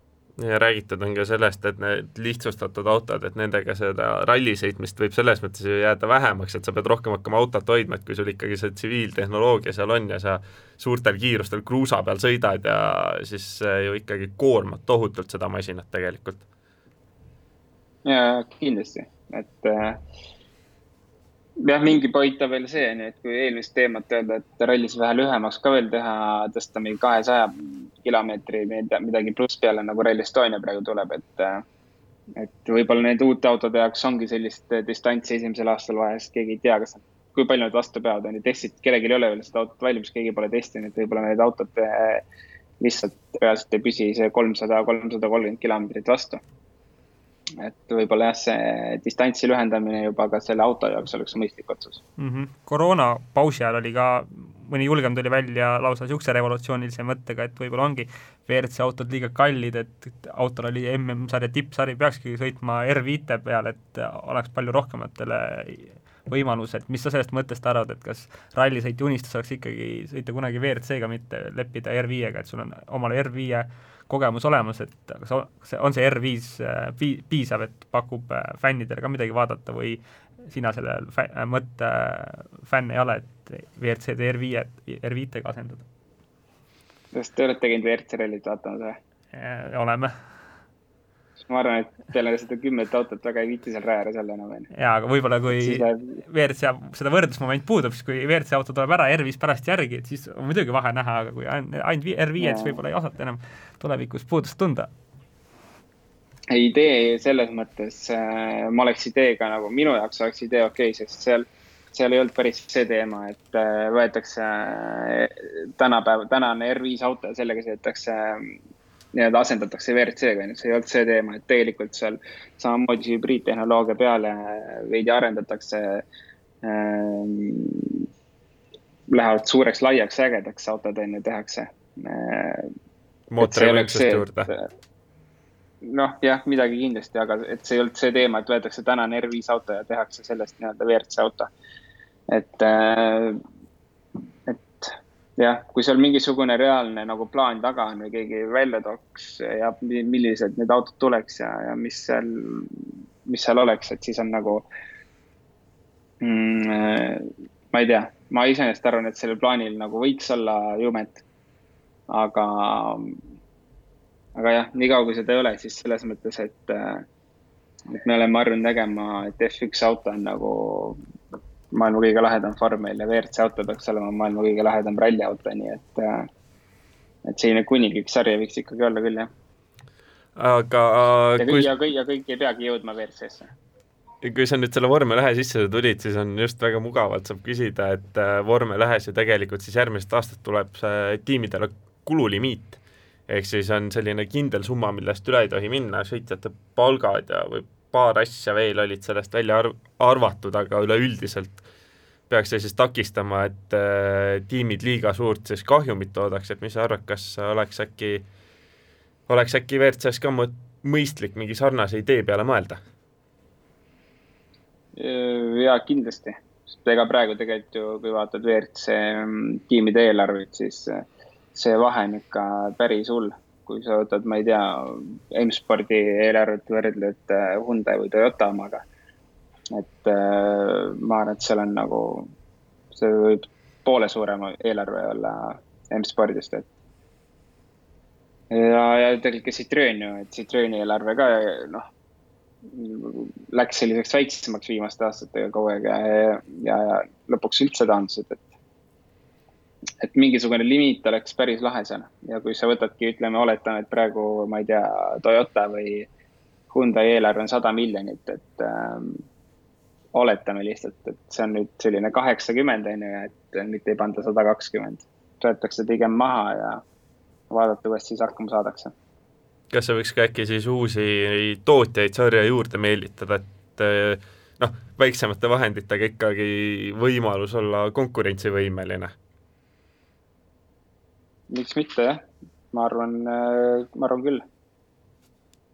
Speaker 1: ja räägitud on ka sellest, et need lihtsustatud autod, et nendega seda rallisõitmist võib selles mõttes ju jääda vähemaks, et sa pead rohkem hakkama autot hoidma, et kui sul ikkagi see tsiviiltehnoloogia seal on ja sa suurtel kiirustel kruusa peal sõidad ja siis ju ikkagi koormad tohutult seda masinat tegelikult.
Speaker 3: jaa, kindlasti, et äh, jah, mingi point on veel see, on ju, et kui eelmist teemat öelda, et rallis vähe lühemaks ka veel teha, tõsta mingi kahesaja kilomeetri midagi pluss peale, nagu Rally Estonia praegu tuleb, et et võib-olla nende uute autode jaoks ongi sellist distantsi esimesel aastal vaja, sest keegi ei tea, kas nad, kui palju nad vastu peavad, on ju, testid, kellelgi ei ole veel seda autot valmis, keegi pole testinud, võib-olla need autod eh, lihtsalt reaalselt ei püsi see kolmsada, kolmsada kolmkümmend kilomeetrit vastu et võib-olla jah, see distantsi lühendamine juba ka selle auto jaoks oleks mõistlik otsus
Speaker 2: mm. -hmm. koroona pausi ajal oli ka, mõni julgem tuli välja lausa niisuguse revolutsioonilise mõttega, et võib-olla ongi WRC autod liiga kallid, et autol oli MM-sarja tippsari, peakski sõitma R5 peal, et oleks palju rohkematele võimalus, et mis sa sellest mõttest arvad, et kas rallisõitja unistus oleks ikkagi sõita kunagi WRC-ga, mitte leppida R5-ga, et sul on omale R5 kogemus olemas, et kas see, on see R5 äh, piisav, et pakub äh, fännidele ka midagi vaadata või sina selle fä-, äh, mõtte fänn ei ole, et WRC-d R5, R5-ga asendada?
Speaker 3: kas te olete käinud WRC rallit vaatamas või?
Speaker 2: oleme
Speaker 3: ma arvan, et peale seda kümmet autot väga ei viitsi seal raja ääres olla enam,
Speaker 2: on ju. jaa, aga võib-olla kui läheb... WRC, seda võrdlusmoment puudub, siis kui WRC auto tuleb ära R5 pärast järgi, et siis on muidugi vahe näha, aga kui ainult R5-d, siis võib-olla ei osata enam tulevikus puudust tunda.
Speaker 3: idee selles mõttes äh,, ma oleks ideega nagu, minu jaoks oleks idee okei okay,, sest seal seal ei olnud päris see teema, et äh, võetakse äh, tänapäev, tänane R5 auto ja sellega sõidetakse nii-öelda asendatakse WRC-ga, see ei olnud see teema, et tegelikult seal samamoodi hübriidtehnoloogia peale veidi arendatakse ähm,. Lähevad suureks, laiaks, ägedaks autod on ju, tehakse äh,.
Speaker 1: mootori võimsust juurde.
Speaker 3: noh, jah, midagi kindlasti, aga et see ei olnud see teema, et võetakse tänane R5 auto ja tehakse sellest nii-öelda WRC auto. et äh, jah, kui seal mingisugune reaalne nagu plaan taga on või keegi välja tooks ja millised need autod tuleks ja, ja mis seal, mis seal oleks, et siis on nagu mm,. ma ei tea, ma iseenesest arvan, et sellel plaanil nagu võiks olla jumet. aga, aga jah, niikaua kui seda ei ole, siis selles mõttes, et, et me oleme harjunud nägema, et F1 auto on nagu maailma kõige lahedam Farmel ja WRC auto peaks olema maailma kõige lahedam ralliauto, nii et, äh, et selline kuninglik sari võiks ikkagi olla küll, jah.
Speaker 1: aga
Speaker 3: ja kui... ja kõik, ja kõik ei peagi jõudma WRC-sse
Speaker 1: kui sa nüüd selle vormel ühe sisse tulid, siis on just väga mugavalt saab küsida, et äh, vormel ühes ju tegelikult siis järgmisest aastast tuleb see tiimidele kululimiit. ehk siis on selline kindel summa, millest üle ei tohi minna, sõitjate palgad ja või paar asja veel olid sellest välja arv-, arvatud, aga üleüldiselt peaks see siis takistama, et äh, tiimid liiga suurt siis kahjumit toodaks, et mis sa arvad, kas oleks äkki, oleks äkki WRC-s ka mõ-, mõistlik mingi sarnase idee peale mõelda?
Speaker 3: jaa, kindlasti, sest ega praegu tegelikult ju, kui vaatad WRC mm, tiimide eelarveid, siis see vahe on ikka päris hull kui sa võtad, ma ei tea, M-spordi eelarvet võrdled äh, Hyundai või Toyota omaga. et äh, ma arvan, et seal on nagu, see võib poole suurem eelarve olla M-spordist, et. ja, ja tegelikult ka Citroen ju, et Citroeni eelarve ka noh, läks selliseks väiksemaks viimaste aastatega kogu aeg ja, ja, ja lõpuks üldse taandusid, et et mingisugune limiit oleks päris lahe seal ja kui sa võtadki, ütleme, oletan, et praegu, ma ei tea, Toyota või Hyundai eelarve on sada miljonit, et ähm, oletame lihtsalt, et see on nüüd selline kaheksakümmend on ju, et mitte ei panda sada kakskümmend. võetakse pigem maha ja vaadata, kuidas siis hakkama saadakse.
Speaker 1: kas see võiks ka äkki siis uusi tootjaid sarja juurde meelitada, et eh, noh, väiksemate vahenditega ikkagi võimalus olla konkurentsivõimeline?
Speaker 3: Miks mitte, jah. ma arvan, äh, ma arvan küll.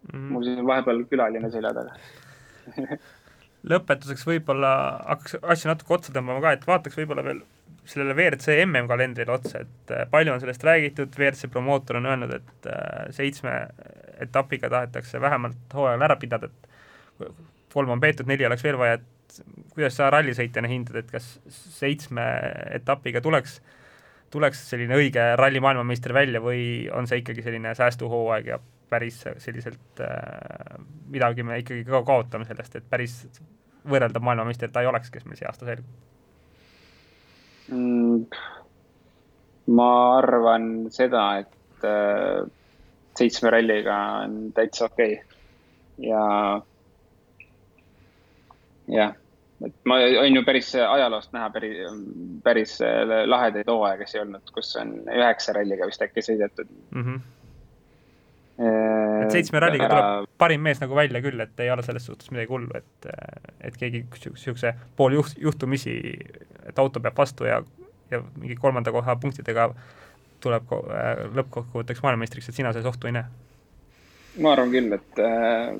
Speaker 3: Mm.. mul siin vahepeal külaline selja taga.
Speaker 2: Lõpetuseks võib-olla hakkaks asja natuke otsa tõmbama ka, et vaataks võib-olla veel sellele WRC MM-kalendrile otsa, et äh, palju on sellest räägitud, WRC promootor on öelnud, et äh, seitsme etapiga tahetakse vähemalt hooajal ära pidada, et kolm on peetud, neli oleks veel vaja, et kuidas sa rallisõitjana hindad, et kas seitsme etapiga tuleks, tuleks selline õige ralli maailmameister välja või on see ikkagi selline säästuhooaeg ja päris selliselt äh, midagi me ikkagi ka kaotame sellest, et päris võrreldav maailmameister ta ei oleks, kes meil see aasta selgub
Speaker 3: mm,? ma arvan seda, et äh, seitsme ralliga on täitsa okei okay. ja jah, et ma, on ju päris ajaloost näha päris, päris lahedaid hooaegasi olnud, kus on üheksa ralliga vist äkki sõidetud mm. -hmm
Speaker 2: et seitsme ralliga ära... tuleb parim mees nagu välja küll, et ei ole selles suhtes midagi hullu, et, et keegi niisuguse pool juht, juhtumisi, et auto peab vastu ja, ja mingi kolmanda koha punktidega tuleb äh, lõppkokkuvõtteks maailmameistriks, et sina selles ohtu ei näe?
Speaker 3: Ma arvan küll, et äh,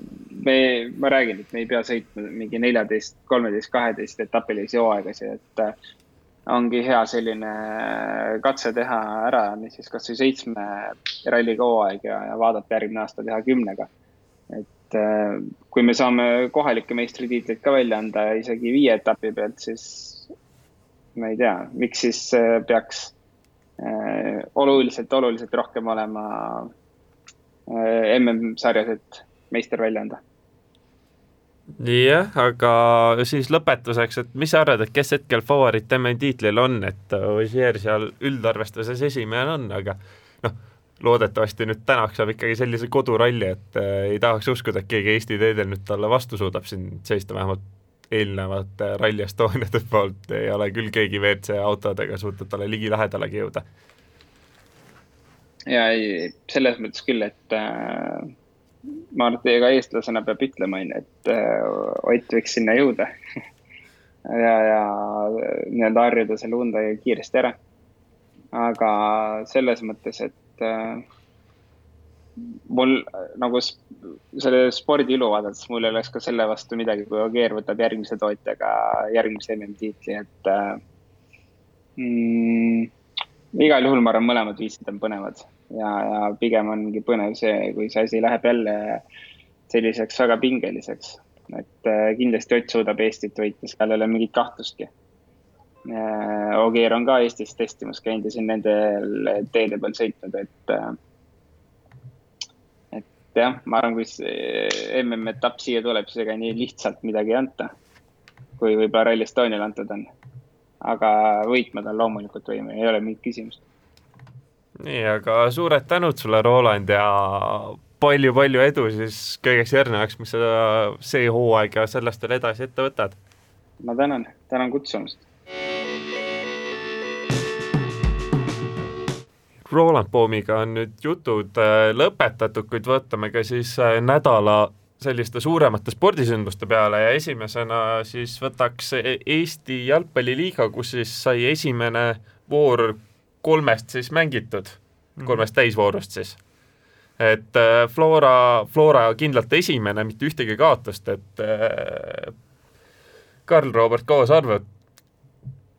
Speaker 3: me, ma räägin, et me ei pea sõitma mingi neljateist, kolmeteist, kaheteist etapilisi hooaegasi, et äh, ongi hea selline katse teha ära siis kasvõi seitsme ralliga hooaeg ja, ja vaadata järgmine aasta teha kümnega. et äh, kui me saame kohalikke meistritiitleid ka välja anda isegi viie etapi pealt, siis ma ei tea, miks siis äh, peaks äh, oluliselt, oluliselt rohkem olema äh, MM-sarjas, et meister välja anda
Speaker 1: jah, aga siis lõpetuseks, et mis sa arvad, et kes hetkel favoriit MM-tiitlil on, et Ogier seal üldarvestuses esimene on, aga noh, loodetavasti nüüd tänaks saab ikkagi sellise koduralli, et äh, ei tahaks uskuda, et keegi Eesti teedel nüüd talle vastu suudab siin seista, vähemalt eelnevate Rally Estoniate poolt ei ole küll keegi WRC autodega suutnud talle ligilähedalegi jõuda.
Speaker 3: Ja ei, selles mõttes küll, et äh ma arvan, et ega eestlasena peab ütlema, onju, et äh, Ott võiks sinna jõuda ja, ja nii-öelda harjuda selle Hyundai kiiresti ära. aga selles mõttes, et äh, mul nagu selle spordi ilu vaadates, mul ei oleks ka selle vastu midagi, kui Ogier võtab järgmise tootjaga järgmise MM-tiitli, et äh, mm, igal juhul ma arvan, mõlemad viisid on põnevad ja, ja pigem ongi põnev see, kui see asi läheb jälle selliseks väga pingeliseks. et äh, kindlasti Ott suudab Eestit võita, seal ei ole mingit kahtlustki. Äh, Ogier on ka Eestis testimas käinud ja siin nendel teede peal sõitnud, et äh, et jah, ma arvan, kui MM-etapp siia tuleb, siis ega nii lihtsalt midagi ei anta, kui võib-olla Rally Estonial antud on. aga võitma ta loomulikult võime, ei ole mingit küsimust
Speaker 1: nii, aga suured tänud sulle, Roland, ja palju-palju edu siis kõigeks järgnevaks, mis sa see hooaeg ja sellest veel edasi ette võtad.
Speaker 3: ma tänan, tänan kutsumast.
Speaker 1: Roland Poomiga on nüüd jutud äh, lõpetatud, kuid võtame ka siis äh, nädala selliste suuremate spordisündmuste peale ja esimesena siis võtaks Eesti Jalgpalliliiga, kus siis sai esimene voor kolmest siis mängitud, mhm. kolmest täisvoorust siis. et äh, Flora, Flora kindlalt esimene, mitte ühtegi kaotust, et äh, Karl-Robert Kaos arvab, et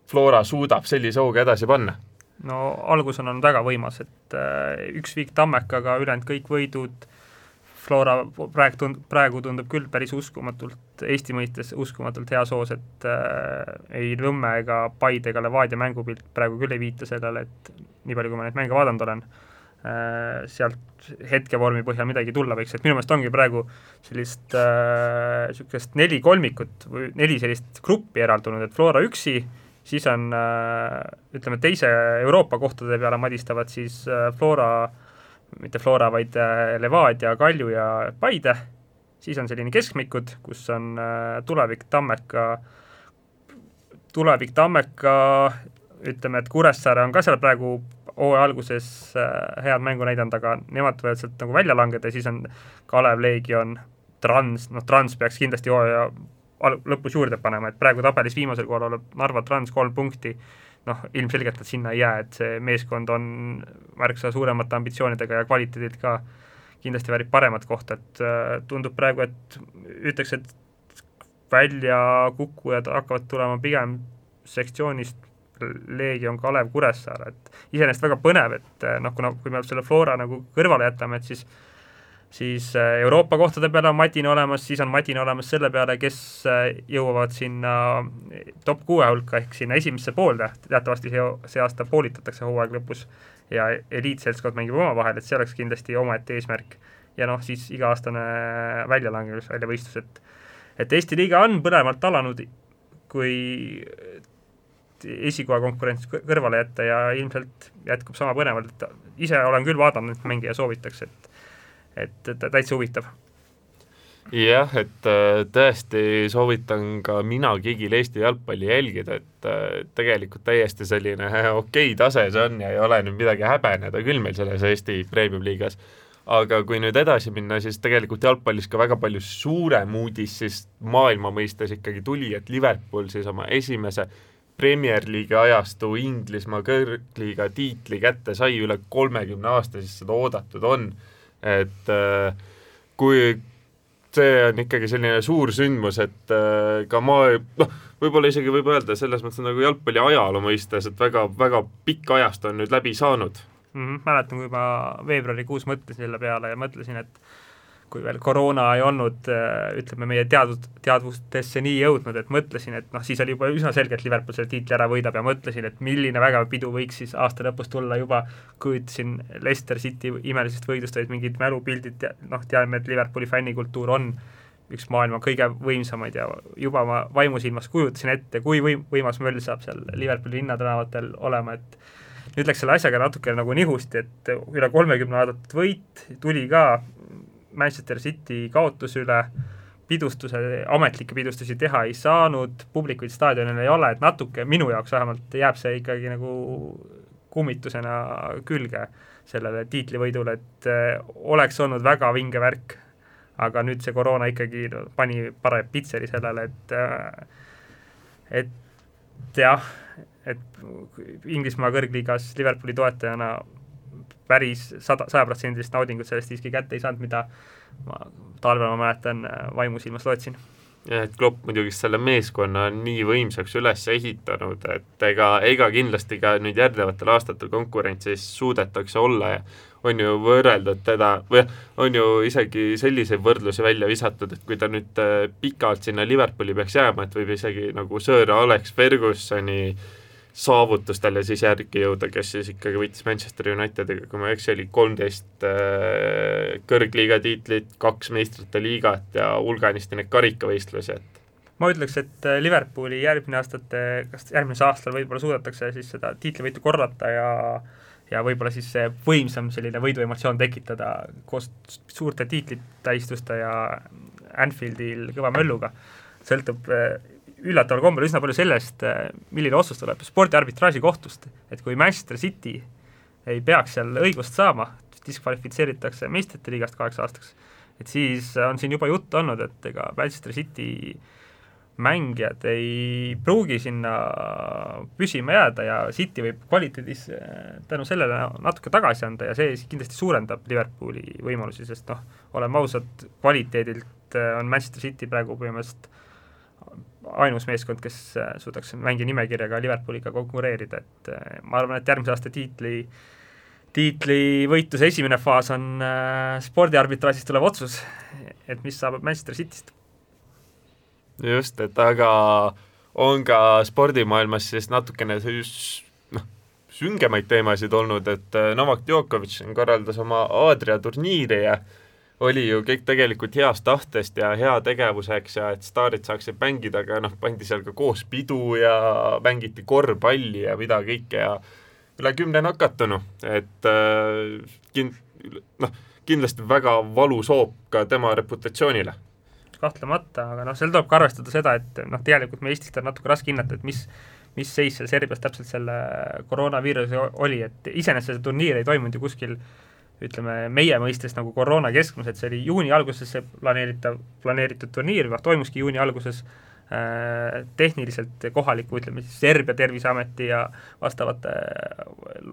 Speaker 1: Flora suudab sellise hooga edasi panna?
Speaker 2: no algus on olnud väga võimas, et äh, üks viik Tammekaga, ülejäänud kõik võidud Flora praegu tund-, praegu tundub küll päris uskumatult, Eesti mõistes uskumatult hea soos, et äh, ei Nõmme ega Paide ega Levadia mängupilt praegu küll ei viita sellele, et nii palju, kui ma neid mänge vaadanud olen äh,, sealt hetkevormi põhjal midagi tulla võiks, et minu meelest ongi praegu sellist niisugust äh, neli kolmikut või neli sellist gruppi eraldunud, et Flora üksi, siis on äh, ütleme, teise Euroopa kohtade peale madistavad siis äh, Flora äh, mitte Flora, vaid äh, Levadia, Kalju ja Paide, siis on selline keskmikud, kus on äh, Tulevik, Tammeka, Tulevik, Tammeka, ütleme, et Kuressaare on ka seal praegu hooaja alguses äh, head mängu näidanud, aga nemad võivad sealt nagu välja langeda ja siis on Kalev, Leegion, Trans, noh Trans peaks kindlasti hooaja lõpus juurde panema, et praegu tabelis viimasel kohal olev Narva Trans kolm punkti, noh, ilmselgelt nad sinna ei jää, et see meeskond on märksa suuremate ambitsioonidega ja kvaliteedilt ka kindlasti väärib paremat kohta, et äh, tundub praegu, et ütleks, et väljakukkujad hakkavad tulema pigem sektsioonist Leegion, Kalev, Kuressaare, et iseenesest väga põnev, et äh, noh, kuna, kui me selle Flora nagu kõrvale jätame, et siis siis äh, Euroopa kohtade peale on matin olemas, siis on matin olemas selle peale, kes äh, jõuavad sinna äh, top kuue hulka ehk sinna esimesse poolde, teatavasti see, see aasta poolitatakse hooaeg lõpus ja eliitseltskond mängib omavahel, et see oleks kindlasti omaette eesmärk. ja noh, siis iga-aastane väljalangemus, väljavõistlus, et et Eesti liiga on põnevalt alanud, kui esikoha konkurents kõrvale jätta ja ilmselt jätkub sama põnevalt, et ise olen küll vaadanud neid mänge ja soovitaks, et et, täitsa huvitav
Speaker 1: jah, et äh, tõesti soovitan ka mina kõigil Eesti jalgpalli jälgida, et äh, tegelikult täiesti selline okei tase see on ja ei ole nüüd midagi häbeneda küll meil selles Eesti Premium-liigas. aga kui nüüd edasi minna, siis tegelikult jalgpallis ka väga palju suurem uudis siis maailma mõistes ikkagi tuli, et Liverpool siis oma esimese Premier League'i ajastu Inglismaa kõrgliiga tiitli kätte sai, üle kolmekümne aasta siis seda oodatud on et äh, kui see on ikkagi selline suur sündmus, et äh, ka maa, noh, võib-olla isegi võib öelda selles mõttes nagu jalgpalli ajaloo mõistes, et väga, väga pikk ajast on nüüd läbi saanud
Speaker 2: mm. -hmm, mäletan, kui ma veebruarikuus mõtlesin selle peale ja mõtlesin, et kui veel koroona ei olnud, äh, ütleme, meie teadvus, teadvustesse nii jõudnud, et mõtlesin, et noh, siis oli juba üsna selge, et Liverpool selle tiitli ära võidab ja mõtlesin, et milline vägev pidu võiks siis aasta lõpus tulla, juba kujutasin Leicester City imelisest võidust olid mingid mälupildid, noh, teame, et Liverpooli fännikultuur on üks maailma kõige võimsamaid ja juba ma vaimusilmas kujutasin ette, kui võim-, võimas möll saab seal Liverpooli linnatänavatel olema, et nüüd läks selle asjaga natuke nagu nihusti, et üle kolmekümne aastat võit tuli ka Manchester City kaotuse üle, pidustuse, ametlikke pidustusi teha ei saanud, publikuid staadionil ei ole, et natuke minu jaoks vähemalt jääb see ikkagi nagu kummitusena külge sellele tiitlivõidule, et äh, oleks olnud väga vinge värk, aga nüüd see koroona ikkagi pani parem pitseri sellele, et äh, et jah, et Inglismaa kõrgliigas Liverpooli toetajana päris sada, sajaprotsendilist naudingut sellest siiski kätte ei saanud, mida ma talvel, ma mäletan, vaimusilmas lootsin.
Speaker 1: Jah, et Klopp muidugi selle meeskonna on nii võimsaks üles ehitanud, et ega, ega kindlasti ka nüüd järgnevatel aastatel konkurentsis suudetakse olla ja on ju võrreldud teda või on ju isegi selliseid võrdlusi välja visatud, et kui ta nüüd äh, pikalt sinna Liverpooli peaks jääma, et võib isegi nagu Sir Alex Fergusoni äh, saavutustele siis järgi jõuda, kes siis ikkagi võitis Manchester Unitediga, kui ma ei eksi, oli kolmteist äh, kõrgliiga tiitlit, kaks meistrite liigat ja hulganisti neid karikavõistlusi, et
Speaker 2: ma ütleks, et äh, Liverpooli järgmine aastate, kas järgmisel aastal võib-olla suudetakse siis seda tiitlivõitu korrata ja ja võib-olla siis see võimsam selline võiduemotsioon tekitada koos suurte tiitlitähistuste ja Anfieldil kõva mölluga, sõltub äh, üllataval kombel üsna palju sellest, äh, milline otsus tuleb spordiarbitraaži kohtust, et kui Manchester City ei peaks seal õigust saama, diskvalifitseeritakse meistrite liigast kaheks aastaks, et siis on siin juba juttu olnud, et ega Manchester City mängijad ei pruugi sinna püsima jääda ja City võib kvaliteedis äh, tänu sellele natuke tagasi anda ja see kindlasti suurendab Liverpooli võimalusi, sest noh, oleme ausad, kvaliteedilt äh, on Manchester City praegu põhimõtteliselt ainus meeskond, kes äh, suudaks mängija nimekirjaga Liverpooliga konkureerida, et äh, ma arvan, et järgmise aasta tiitli tiitlivõitluse esimene faas on äh, spordiarbitraažist tulev otsus, et mis saab Manchester Cityst.
Speaker 1: just, et aga on ka spordimaailmas siis natukene noh, süngemaid teemasid olnud, et äh, Novak Djokovic korraldas oma Aadria turniiri ja äh, oli ju kõik tegelikult heast tahtest ja heategevuseks ja et staarid saaksid mängida, aga noh, pandi seal ka koos pidu ja mängiti korvpalli ja mida kõike ja üle kümne nakatunu, et äh, kind-, noh, kindlasti väga valus hoop ka tema reputatsioonile.
Speaker 2: kahtlemata, aga noh, seal tuleb ka arvestada seda, et noh, tegelikult me Eestist on natuke raske hinnata, et mis mis seis seal Serbias täpselt selle koroonaviiruse oli, et iseenesest see turniir ei toimunud ju kuskil ütleme, meie mõistes nagu koroona keskmes, et see oli juuni alguses see planeeritav, planeeritud turniir, noh toimuski juuni alguses äh, tehniliselt kohaliku, ütleme siis Serbia Terviseameti ja vastavate äh,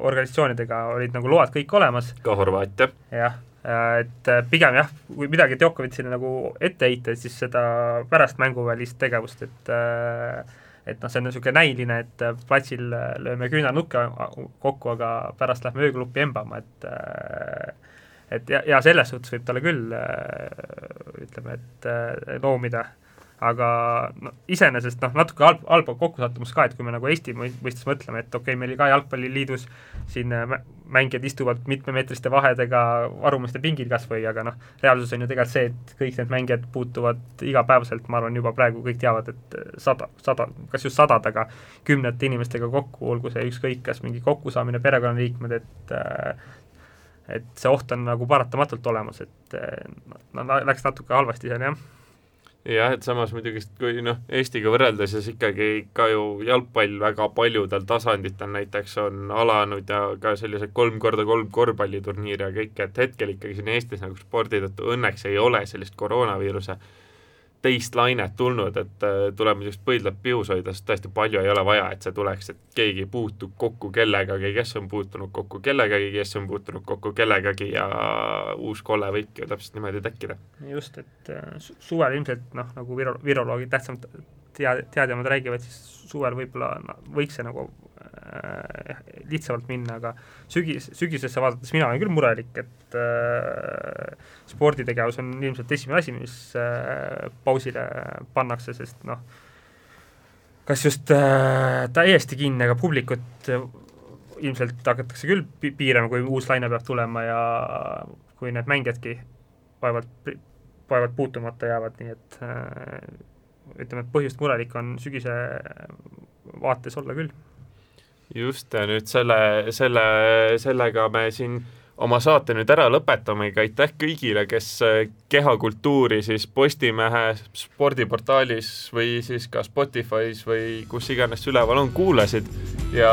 Speaker 2: organisatsioonidega olid nagu load kõik olemas.
Speaker 1: ka Horvaatia.
Speaker 2: jah, et pigem jah, kui midagi Djokovicile nagu ette heita, siis seda pärast mänguvälist tegevust, et äh, et noh, see on niisugune näiline, et äh, platsil äh, lööme küünarnukke kokku, aga pärast lähme ööklubbi embama, et äh, et ja, ja selles suhtes võib talle küll ütleme, et loomida aga no iseenesest noh, natuke halb, halb kokkusattumus ka, et kui me nagu Eesti mõistes mõtleme, et okei okay,, meil ka jalgpalliliidus siin äh, mängijad istuvad mitmemeetriste vahedega varumiste pingil kas või, aga noh, reaalsus on ju tegelikult see, et kõik need mängijad puutuvad igapäevaselt, ma arvan, juba praegu kõik teavad, et äh, sada, sada, kas just sadadega, kümnete inimestega kokku, olgu see ükskõik, kas mingi kokkusaamine, perekonnaliikmed, et äh, et see oht on nagu paratamatult olemas, et no läks natuke halvasti seal, jah
Speaker 1: jah, et samas muidugi, kui noh, Eestiga võrreldes, siis ikkagi ka ju jalgpall väga paljudel tasanditel näiteks on alanud ja ka sellised kolm korda kolm korvpalliturniire ja kõik, et hetkel ikkagi siin Eestis nagu spordi tõttu õnneks ei ole sellist koroonaviiruse teist lainet tulnud, et äh, tuleb niisugust põidlat pihus hoida, sest tõesti palju ei ole vaja, et see tuleks, et keegi puutub kokku kellegagi, kes on puutunud kokku kellegagi, kes on puutunud kokku kellegagi ja uus kolle võibki ju täpselt niimoodi tekkida.
Speaker 2: just, et äh, suvel ilmselt noh, nagu viro-, viroloogid tähtsamad tea-, teadjamad räägivad, siis suvel võib-olla no, võiks see nagu lihtsamalt minna, aga sügis, sügisesse vaadates mina olen küll murelik, et äh, sporditegevus on ilmselt esimene asi, mis äh, pausile pannakse, sest noh, kas just äh, täiesti kinni, aga publikut äh, ilmselt hakatakse küll piirama, kui uus laine peab tulema ja kui need mängijadki vaevalt, vaevalt puutumata jäävad, nii et äh, ütleme, et põhjust murelik on sügise vaates olla küll
Speaker 1: just, ja nüüd selle, selle, sellega me siin oma saate nüüd ära lõpetamegi, aitäh kõigile, kes kehakultuuri siis Postimehe spordiportaalis või siis ka Spotify's või kus iganes üleval on, kuulasid ja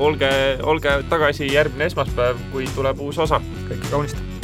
Speaker 1: olge, olge tagasi järgmine esmaspäev, kui tuleb uus osa.
Speaker 2: kõike kaunist!